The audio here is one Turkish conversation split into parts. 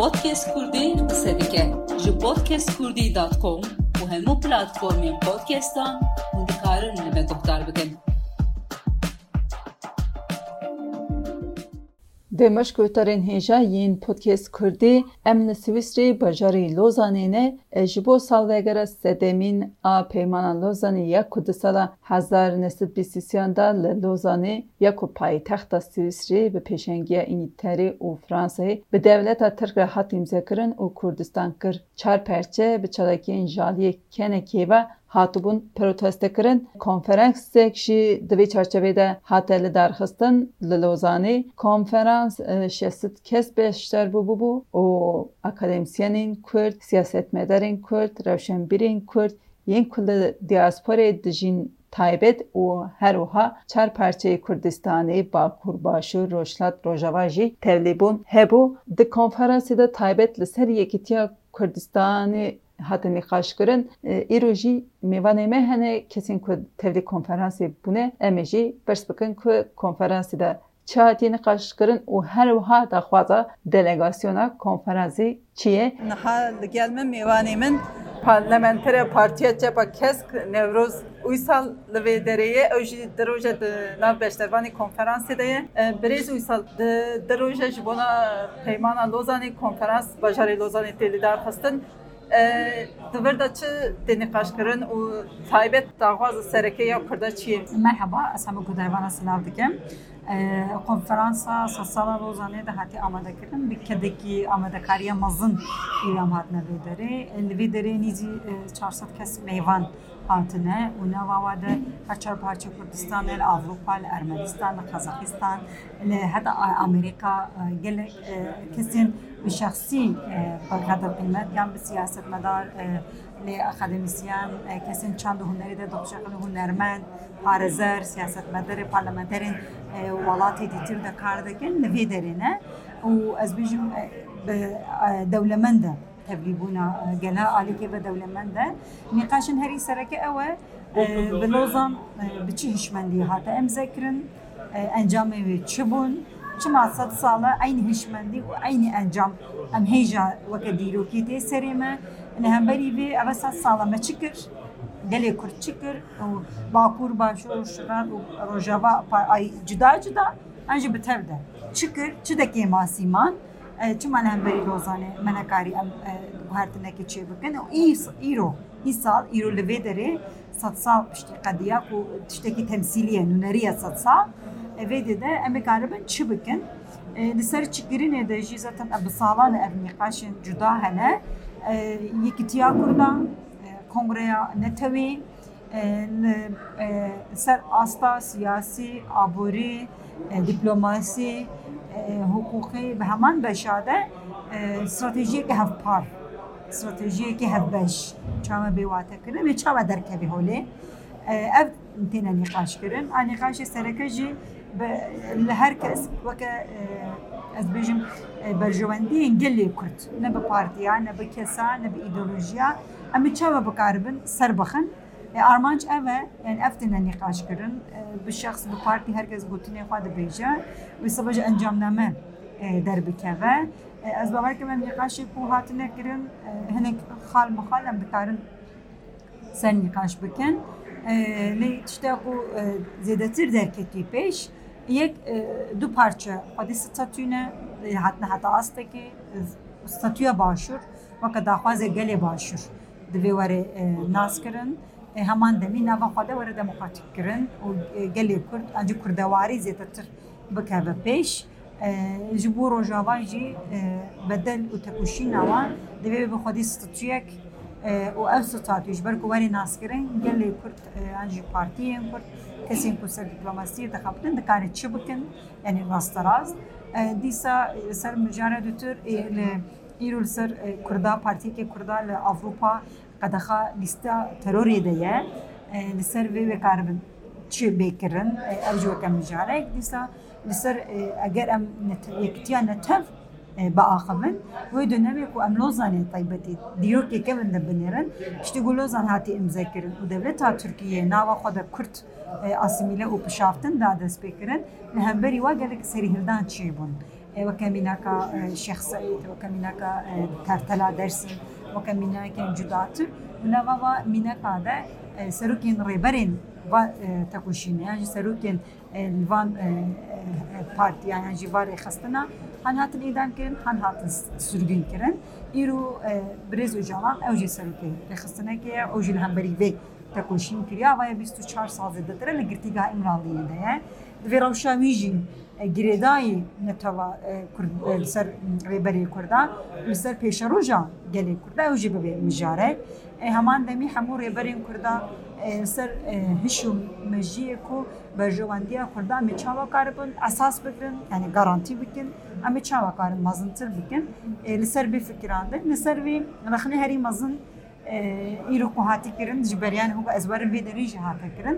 Podcast Kurdî qise dike ji podcastkurdî.com û hemû platformên podcastan hûn dikarin li me guhdar bikin. Demeş guhdarên hêja yên podcast Kurdî em li Swîsrê bajarê Lozanê e ji bo salvegera sedemîn a Peymana Lozanê ya ku di sala hezar nesed bîsîsiyan da li Lozanê ya ku paytexta Swîsrê bi pêşengiya İngîlterê û Fransayê bi dewleta Tirk re hat îmzekirin û Kurdistan kir. Çar perçe bi hatibûn protestekirin konferansek jî di vê çarçevê de hate li darxistin li konferans şestit kes beşdar bû bû û akademîsyenên Kurd, siyasetmedarên Kurd, rewşenbîrên Kurd yên ku li diasporê dijîn taybet û her wiha çar parçeyê Kurdistanê Bakur, Başûr, Rojhilat, Rojava jî tevlîbûn hebû. Di konferansê de taybet li ser Yekîtiya Kurdistanê hate nîqaşkirin îro jî mêvanê me hene kesên ku tevlî konferansê bûne em ê jî pirs bikin ku konferansê de çi hatiye nîqaşkirin û her wiha daxwaza delegasyona konferansê çi ye niha li gel min Parlamentere Partiya Cepa Kesk Nevroz Uysal li vê dereyê ew jî di roja di nav beşdervanê konferansê de ye birêz Uysal di roja ji peymana Lozanê konferans bajarê Lozanê tê li Divir da çi denîqaşkirin û taybet daxwaza sereke ya Kurda çi ye? Merhaba, ez hemû ku dervana silav dikim. Konferansa sala Lozanê de hatî amadekirin bi kedekî amadekariya mezin îram hatine vê derê. Li vê derê nîzî 400 kes û nava de her çar parça Kurdistan li Avrupa, li Ermenistan, li Kazakistan, li heta Amerika gelek kesên bi şexsî berqedr qîmet yan bi siyasetmedar lê akademisyen kesên çand û hunerî de dixşeqin hunermend parêzer bêjim dewlemend e tevlîbûna gela alîkê ve dewlemend de nîqaşin herî sereke ew e bi lozan bi çi hişmendî hate em zekirin encamê wê çi bûn. Çima sed sala aynı hişmendî û aynı encam em hêja weke dîrokî tê serê me. Li hemberî vê ev sed sala me çi kir gelê Kurd çi kir û Bakur Başûr Şiran û Rojava ay cida cida an jî bi tev de çi kir çi dekê masîman çima li hemberî Lozanê me nekarî em guhertinekê çê bikin û îro î sal îro li vê derê sed sal piştî qediya ku tiştekî temsîliye nûneriya sed sal evê de em ê karibin çi bikin li ser çikirinê de jî zaten ev salan ev nîqaşên cuda hene yekîtiya Kurdan کنگره نتوی سر آستا سیاسی آبوری دیپلماسی حقوقی به همان بشاده استراتژی که هف استراتژی که هف بش چما بیواته کرن و چما درک کبی هوله اف تینا نقاش کرن نقاش سرکه جی هر کس وکه از بیجم برجواندی انگلی کرد نه به پارتیا نه به کسا نه به ایدولوژیا em bi çawe bikaribin ser bixin. Armanc ev e yani ev têne nîqaşkirin bi şexs bi partî herkes gotinê xwe dibêje. Wê sebe ji encamname derbikeve ez bawer kim em nîqaşê ku hatine kirin. Hinek xal mixal em dikarin ser nîqaş bikin. Lê tişta ku zêdetir derketî pêş. Yek du parça xwedî statûne hatine heta astekê statûya başûr weke daxwazê gelê başûr دوی وره ناس کرن همان دمی نوا خدا وره دموکراتیک کرن. و گلی کرد انجی کردواری زیتتر بکه و پیش. جبو روژاوا جی بدل و تکوشی نوا. دوی به خودی ستاتویک او او ستاتویش برکو وره ناس کرن گلی کرد پارتی کرد. کسی کو سر دیپلماسی د کار چې بکن؟ یعنی راست دیسا سر مجاره دوتر îro li ser eh, Kurda partiyekê Kurda li Avropa qedexa lîsta terorê de ye. Eh, li ser vê vekaribin çi bêkirin eh, ev ji weke mijarek dîsa li em yektiya netev biaxivin wê dönemê ku em lozanê taybetî dîrokê kevin de binêrin piştî ku lozan hatî imze kirin û dewleta Tirkiyeyê nava xwe de Kurd asimîle û pişaftin da dest pêkirin li hemberî wa gelek serî. سری هلدان چی بون وەکەمینەکە شێخ سعید وەکەمینەکە تەرتەلا دەرسن وەکەمینەکەن جوداتر نەوەوە مینەکادە سەرروکین ڕێبەرێن تەکوشینە یانجی سەرروکێن لیوان پارتییانجی وارێ خستنا هەن هاتن ئیدانکردن هەن هاتن سوورگین کردن ئیرو برێز و جاڵان ئەوژی سەرروکەی ڕێخستنەکە ئەوژی لە هەمبەری بێ تەکوشین کریا وایە 24 سازێ دەترە لە گرتیگا ئیمراڵیەدەیە دوێ ڕەوشاویژین گرێدایی نەتەوە سەر ڕێبەری کووردا لەسەر پێشە ڕۆژە گەلی کووردا ئەوژی ببێ مژارە هەمان دەمی هەموو ڕێبەرین کووردا سەر هش و مەژیەک و بەژەوەندیە کووردا ئەمە چاوەکارە بن ئەساس بگرن ینی گارانتی بکن ئەمە چاوەکارن مەزنتر بکن لەسەر بفکراندن لەسەر وی رەخنی هەری مەزن ئیر و هاتیکردن ji beriyan hû ezwerin vê derî jî hatekirin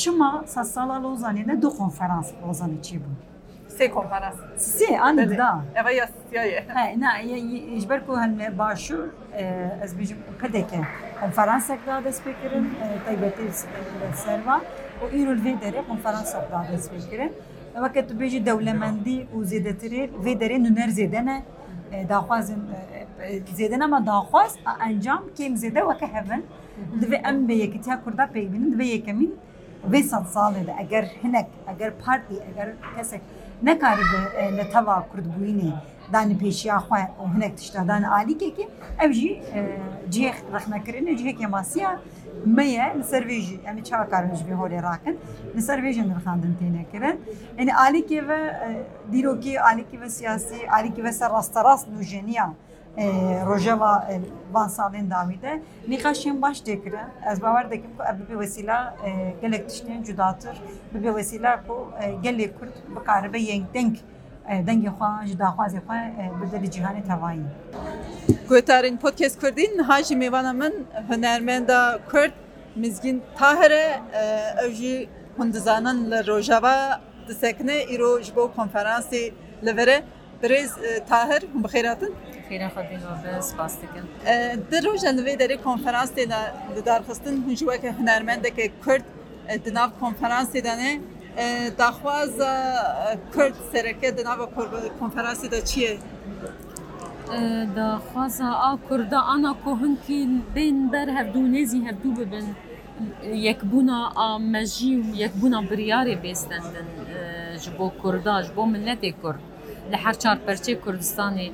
Çima sa sala ne du konferans Lozanê çî bûn. Sê konferans. Sê anî da. Eva ya siyayê. He na ji ber ku helmê başûr e, ez bêjim pideke konferansek da dest pê kirin e, serva û îro vê derê konferansek da dest pê kirin. Weke tu bêjî dewlemendî û zêdetirê vê derê nûner zêde ne e, daxwazin zêde ama daxwaz encam kêm zêde weke hevin divê em bê yekîtiya Kurda peyvînin divê yekemin وسط ساڵێ ئەگەر هەنێک ئەگەر پارتی ئەگەر کەسێک نەکاری لە تەوا کوردبووینێ دانی پێشیا خوێن و هەنێک تشتادان عالیکێکی ئەو ژی جێخ ڕخنەکردنە جێکی ماسیە مەیە لەسەر وێژی ئەمە چاکارژێ هۆرێ راکن لەسەر وێژن نرخاندن تێنەکردن ئەنی عالیکێوە دیرۆکی عالیکیوە سیاسی عالیکیوە سەر ڕاستە ڕاست نوژێنیان. Ee, Rojava e, van salên davî de baş tê kirin. Ez bawer dikim ku ev bi wesîla gelek tiştên cudatir, bi wesîla ku e, gelê Kurd bikaribe yeng deng e, dengê xwe ji daxwazê xwe bide li cîhanê tevayî. Gotarên podcast Kurdîn hajî mêvana min Kurd Mizgin Tahir e ew jî Rojava disekine îro ji bo konferansê li vere Tahir hûn bi. خیرا خدین و بس باستکن در روزن وی در کنفرانس دینا درخستن هنجوک هنرمند که کرد دناف کنفرانس دیدنه دخواز کرد سرکه دناف کنفرانس دا چیه؟ دا خوازا آ کرده آنا کوهن که بین در هر دو نزی هر دو ببن یک بونا مجی و یک بونا بریاری بیستندن جبو کرده جبو ملت کرد لحر چار پرچه کردستانی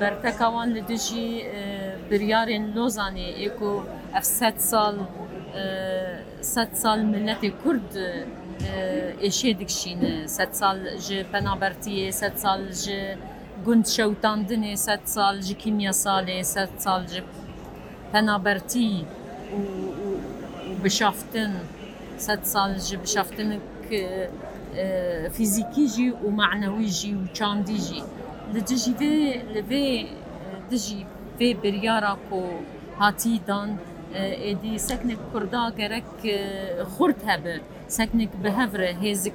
برتکوان لدجی آه، بریار لوزانی ایکو اف ست سال آه، ست سال ملت کرد ایشه آه، دکشین ست سال جه پنابرتی ست سال جه گند شوتاندن ست سال جه کیمیا سال ست سال جه پنابرتی و بشافتن. ست سال جه بشافتن که فیزیکی جی و معنوی جی و چاندی جی لجيفي لبي دجيفي بريارا كو هاتي دان ادي سكنك كردا غرك خرد هب سكنك بهفر هيزك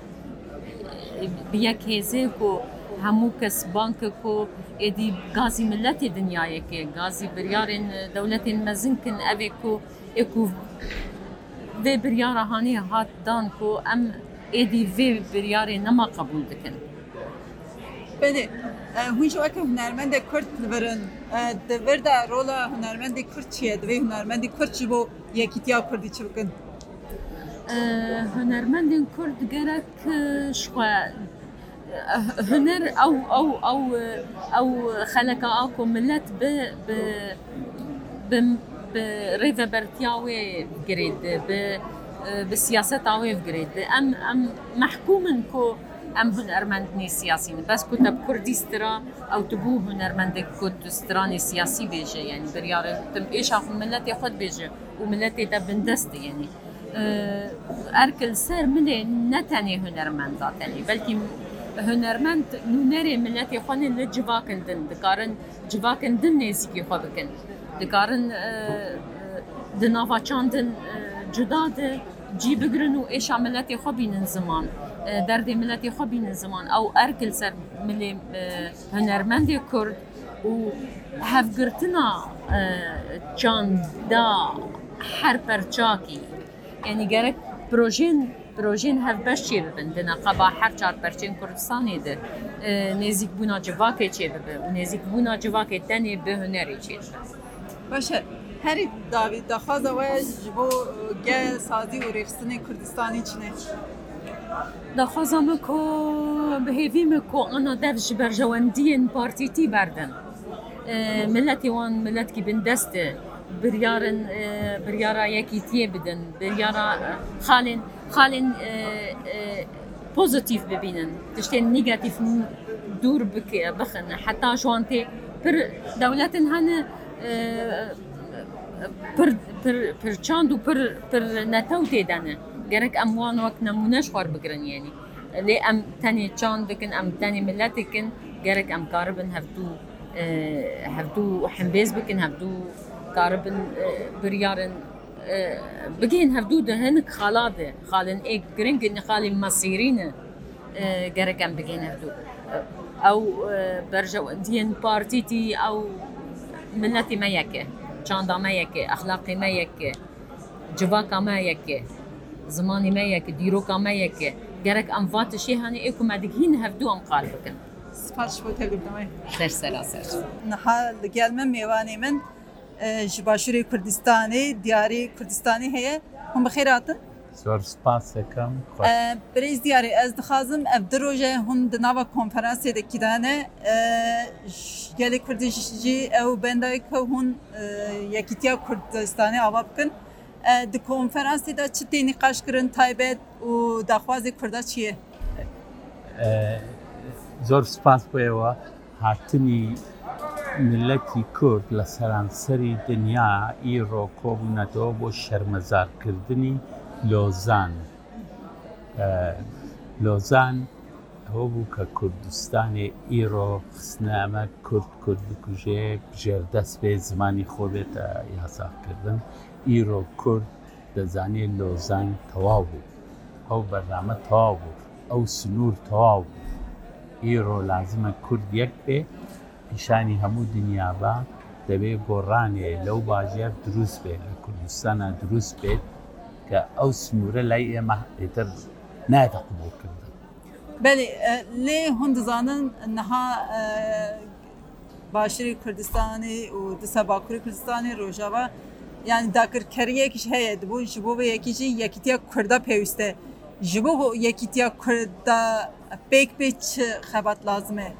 بيك هيزك همو كس بانك كو ادي غازي ملت دنيا يك غازي بريار دولت مزنكن ابي بله آه، هونجا وکه هنرمند کرد دورن آه، دور دا رولا هنرمند کرد چیه؟ دوی هنرمند کرد چی بو یکیتیا کردی چی بکن؟ آه، هنرمند کرد گرک شو هنر أو أو أو أو خلق اكو ملت ب ب ب ب ريفا برتياوي جريد ب بسياسة عويف جريد ام ام محكوم كو ام هنرمند سیاسی بس کو تب کردی سترا أو تبو هنرمند کد ستران سیاسی بیجه یعنی بریار تم ایش آخو ملت خود بیجه و ملت تا بندسته یعنی ارکل سر ملی نتنی هنرمند داتنی بلکی هنرمند نونری ملت خود لجوا کندن دکارن جوا کندن نیزی که خود بکن. دکارن دناوا چاندن جدا ده جی بگرن و ایش عملت خو بینن زمان. درد ملتی خو بینزمان او ارکل سر ملی هنرمند کرد و هفگرتنا چان دا هر پرچاکی یعنی گرک پروژین پروژین هف بشی ببین دینا قبا هر چار پرچین کردستانی ده نزیک بونا جواکی چه ببن؟ و نزیک بونا جواکی تنی به هنری چه باشه هری داوید دخواز و جبو گل سازی و ریخستن کردستانی چنه دا خوازم کو بهیویم کو آنا دف جبر جواندین پارتیتی بردن ملتی وان ملت کی بندسته بريارن بريارا يكيتيه بدن بريارا خالن خالن بوزيتيف ببينن تشتين نيجاتيف دور بك بخن حتى جوانتي بر دولتن هن پر پر پرچاند و پر پر نتاو تیدنه گەرک ام وان وەک نمونە شوار بگرن یعنی لێ ئەم تەنێ چان دکن ام تەنی ملەتکن گەرک ئەم کار بن هەفتوو آه، هەفتوو حمبێز بکن هەفتوو کار بن آه، بریارن آه، بگەین هەفتوو دههنك خاڵادێ خاڵن ئێ گرنگن خاڵی مەسیرینە گەرەکەم بگەین هەفتوو. ئەو بەرژەوەندین پارتیتی ئەو ملەتی مە یەکێ چاندامە یەکێ ئەخلاقی مە یەکێ جواکە مە یەکێ e, gerek em bigên hevdû ew berjewendiyên partîtî ew milletê me yeke çanda me yeke exlaqê me yeke civaka me yeke zimanê me yeke dîroka me yeke gerek em va tişê henê ê ku me digihîn hevdû em qal bikin سپاس بۆ تەگرتنەوەی ser sera ser نها لەگەلمە میێوانی من ji başûrê Kurdistanê diyarê Kurdistanê heye hûn bixêratin زۆر سپاس دەکەم برێز دیارێ ez dixwazim ev di roje hûn di nava konferansê de kîdane gelê Kurdî jî ew bendayeke hûn yekîtiya Kurdistanê ava bikin di konferansê de çi tê nîqaş kirin taybet û daxwazê Kurda çi ye زۆر سپاس بۆیەوە. هاتنی ملەتی کورد لە سەرانسەری دنیا ئیڕۆ کۆبوونەتەوە بۆ شەرمەزارکردنی لۆزان. لۆزان ئەوە بوو کە کوردستانی ئیرۆ خستنامە کورد کورد بکوژێ ژێردەست بێ زمانی خۆ بێتە یاساکردن. ئیرۆ کورد دەزانێت لۆزان تەواو بوو. ئەو بەرنامە تەواو بوو ئەو سنوور تەواو بوو. ئیرۆ لازمە کورد یەک بێ پیشانی هەموو دنیابا دەبێت گۆڕانێ لەو باژێر دروست بێت لە کوردستانە دروست بێت کە ئەو سنوورە لای ئێمە ئێتر نایەتە قبولکردن بەێ لێ هەن دەزانن نەها باشری کوردستانی و دسە باکووری کوردستانی ڕۆژاوە yani dakirkeriyekî heye dibû ji bo vê yekî yekîtiya Kurda pêwîst e ji bo yekîtiya Kurda pêk pê çi xebat lazim e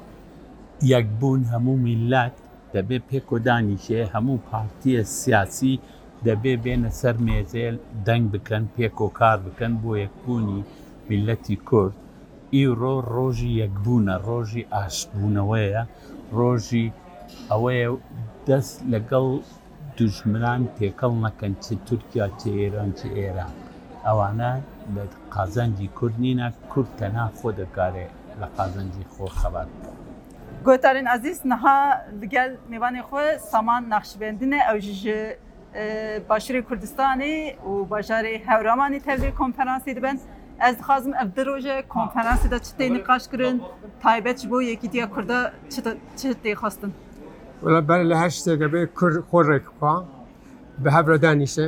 Yekbûn hemû millet debê pêkodanî jê hemû partiye siyasî debê bêne ser mêzê deng bikin pêkokar bikin bo yekbûnî milletî Kurd îro rojî yekbûne rojî aşbûneweye rojî ئەوەیە دەست لەگەڵ دوژمنان تێکەڵ نەکەن چ تورکیا چ ئێران چ ئێران. ئەوانە لە قازانجی کورد نینە کورد تەنا خۆ دەکارێ لە قازانجی خۆ خەبات گوتارین عزیز نها لەگەل میوانی خۆ سامان نەخشبێندنە ئەو ji başarê Kurdistanê û bajarê hewramanî tevlî konferansê dibin ez dixwazim ev di roje konferansê de çi tê niqaş kirin taybet ji bo yekîtiya Kurda xwastin ولی هشت به خور کن به هر دانیش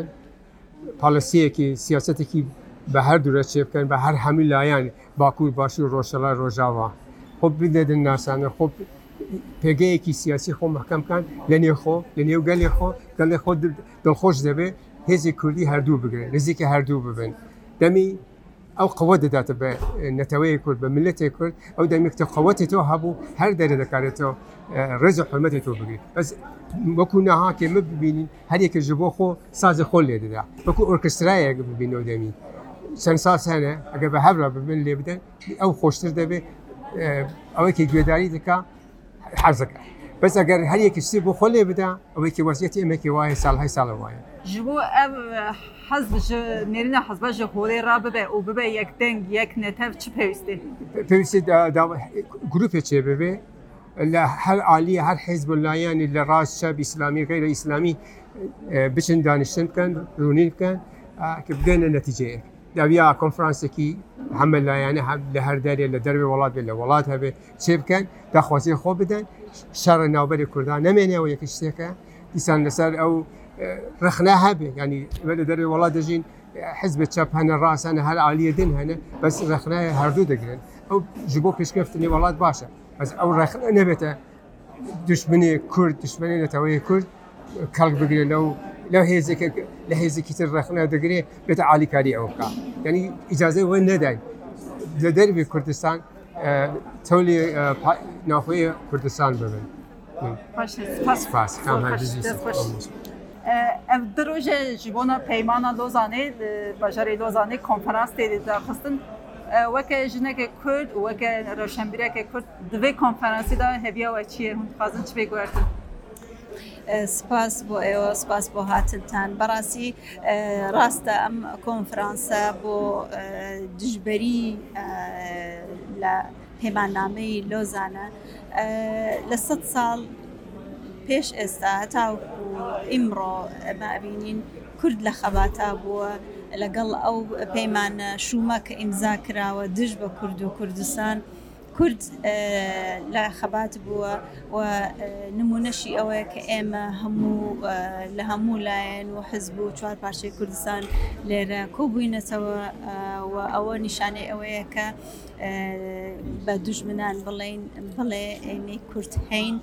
پالیسی که سیاستی که به هر دوره چیپ کن به هر همیل لاین باکو باشی روشلا روزاوا خوب بیده نرسن خوب پگه کی سیاسی خو محکم کن لنی خو لنی و گلی خو گلی دل خوش دبه هزی کردی هر دو بگیره رزیک هر دو ببین دمی ئەو قوە دەداتە بە نەتەوەی کورد بە ملەتی کورد ئەو دەمیکتە قوەتی تۆ هەبوو هەر دەرە دەکارێتەوە ڕێز حرمەتی تۆ بگریت بەس وەکو نەهاکێ مە ببینین هەرێکە ji بۆ خۆ سازە خۆ لێ دەدا وەکو ئۆرکسترایەک ببینەوە دەمی چەند ساس هەنە ئەگە بە هەبرا ببن لێ بدەن ئەو خۆشتر دەبێت ئەوەیکی گوێداری دکا حەزەکە بەس ئەگەر هەرێکی سی بۆ خۆ لێ بدا ئەوەیکی وەزیەتی ئەمەکی وایە ساڵهای ساڵ وایە ji bo ev nêrîna hezba ji holê ra bibe û bibe yek deng yek netev çi pêwîstê پێویستی گروپێ چێ ببێ لە هەر عالیە هەر حیزب لایەنی لە ڕاست شەب ئیسلامی غیرە ئیسلامی بچن دانیشتن بکەن ڕوونی بکەن کە بگەنە نەتیجەیە داویا کۆنفرانسێکی هەمە لایەنە لە هەر دەرێ لە دەروێ وڵات بێت لە وڵات هەبێ چێ بکەن داخوازی خۆ بدەن شەڕە ناوبەری کوردان نامێنەوە یەکی شتێکە دیسان لەسەر ئەو رخناها به. يعني داري؟ والله دجين حزب تشاب هنا الرأس أنا هالعاليه دن هنا؟ بس رخناها هردو دقرن أو جبو كشكفتني والله باشا. بس أو رخنا نبته دشمني كرد دشمني نتوي كرد. كالك بقري لو لو هيزك لهيزك رخنا دقري بيت عالي كاري اوكا يعني إجازة وين نداي؟ لدرب في كردستان آه تولي آه ناخوي كردستان ببن. باش سپاس سپاس کام هم دروژه جبونا پیمانا لوزانی بجاری لوزانی کنفرانس تیدی داخستن وکه جنک کرد و وکه روشنبیره که کرد دوی کنفرانسی دا هبیا و چیه هون خازن چی بگوارتن سپاس بۆ ئێوە سپاس بۆ هاتنتان بەڕاستی ڕاستە ئەم کۆنفرانسە بۆ دژبەری لە پەیمانامەی لۆزانە لە سە ساڵ پێش ئێستا هەتاوکو ئیمڕۆ ئەمە ئەبینین کورد لە خەباتا بووە لەگەڵ ئەو پەیمانە شومە کە ئیمزا کراوە دژ بە کورد و کوردستان. کورد لە خەبات بووە و نمونەشی ئەوەیە کە ئێمە هەموو لە هەموو لایەن و حزب و چوار پارچەی کوردستان لێرە کۆبووینەتەوە و ئەوە نیشانەی ئەوەیە کە بە دوژمنان بڵێن بڵێ ئێمەی کورت هەین.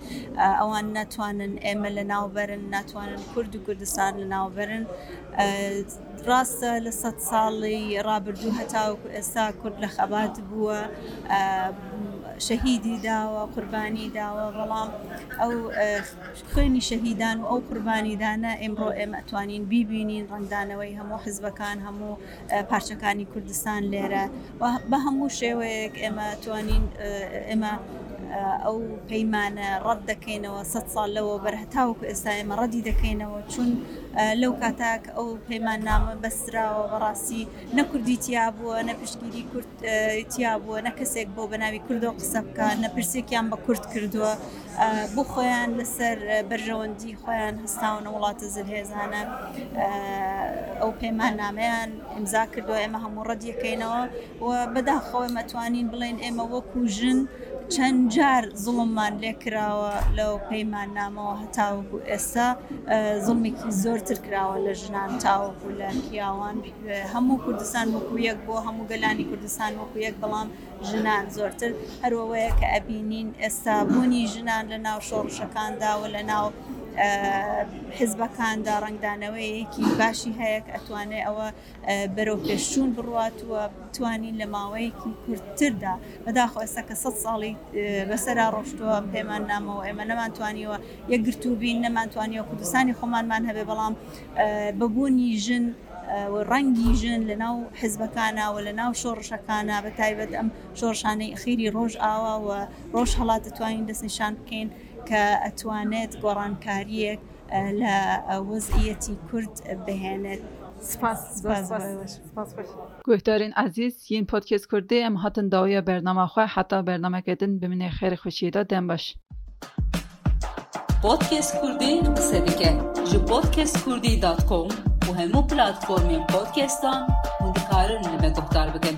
ئەوان ناتوانن ئێمە لە ناوبەرن ناتوانن کورد و کوردستان لە ناوبەرن ڕاستە لە سەد ساڵی ڕابردوو هەتاوکو ئێستا کورد لە خەبات بووە. شەهیدی داوە قوربانی داوە بەڵام ئەو خوێنی شەهیدان و ئەو قوربانیدانە ئێمڕۆ ئێمە ئەتوانین بیبینین ڕنگدانەوەی هەموو حزبەکان هەموو پارچەکانی کوردستان لێرە. بە هەموو شێوەیەک ئێمە توانین ئێمە ئەو پەیمانە ڕەت دەکەینەوە سە ساڵ لەوە بەرهتاوکو ئێستا ئێمە ڕەدی دەکەینەوە چون لەو کاتاک ئەو پەیمان نامە بەستراوە بەڕاستی نە کوردی تیا بووە نە پشگیری کورد تیا بووە نە کەسێک بۆ بەناوی کوردۆ قسە بکات نە پرسێکیان بە کورد کردووە. بۆ خۆیان لەسەر بەرژەوەندی خۆیان هەستاونە وڵاتە زلهێزانە ئەو پەیمان نامەیان ئیمزا کردو ئێمە هەموو ڕەدیەکەینەوە. و بەداخەوە مەتوانین بڵێن ئێمە وەکو ژن چەند جار زڵممان لێکراوە لەو پەیمان نامەوە هەتاوەکو ئێستا. زڵمێکی زۆرتر کراوە لە ژنان تاوەکو لە پیاوان هەموو کوردستان وەکو یەک بۆ هەموو گەلانی کوردستان وەکو یەک بەڵام ژنان زۆرتر. هەروەوەیە کە ئەبینین ئێستا بوونی ژنان لە ناو شۆڕشەکاندا و لە ناو حزبەکاندا ڕنگدانەوەیەکی باشی هەیە کە ئەتوانێت ئەوە بەرەو پێشچوون بڕاتوە توانین لە ماوەیەکی کورتتردا. بەداخۆ ئێستا کە سە ساڵی اه، بەسەرا ڕۆشتووە پێمان نامەوە ئێمە نەمانتوانیوە یەکگرتوبین نەمانتوانیوە کوردستانی خۆمانمان هەبێ بەڵام بەبوونی ژن ڕەنگی ژن لە ناو حزبەکانە و لە ناو شۆڕشەکانە بە تایبەت ئەم شۆڕشانەی خیری ڕۆژ ئاوا و ڕۆژ هەڵات دەتوانین دەستنیشان بکەین. کە قران گۆڕانکاریەک لە وەزعەتی کورد بهێنێت. گوهدارین عزیز یین پودکست کرده ام هاتن داویا برنامه خواه حتا برنامه کدن بمینه خیر خوشیه دا دن باش. پودکست کرده قصه دیگه جو پودکست کرده دات کوم و همو پلاتفورمی پودکستان و دکارن نبه گوهدار بگن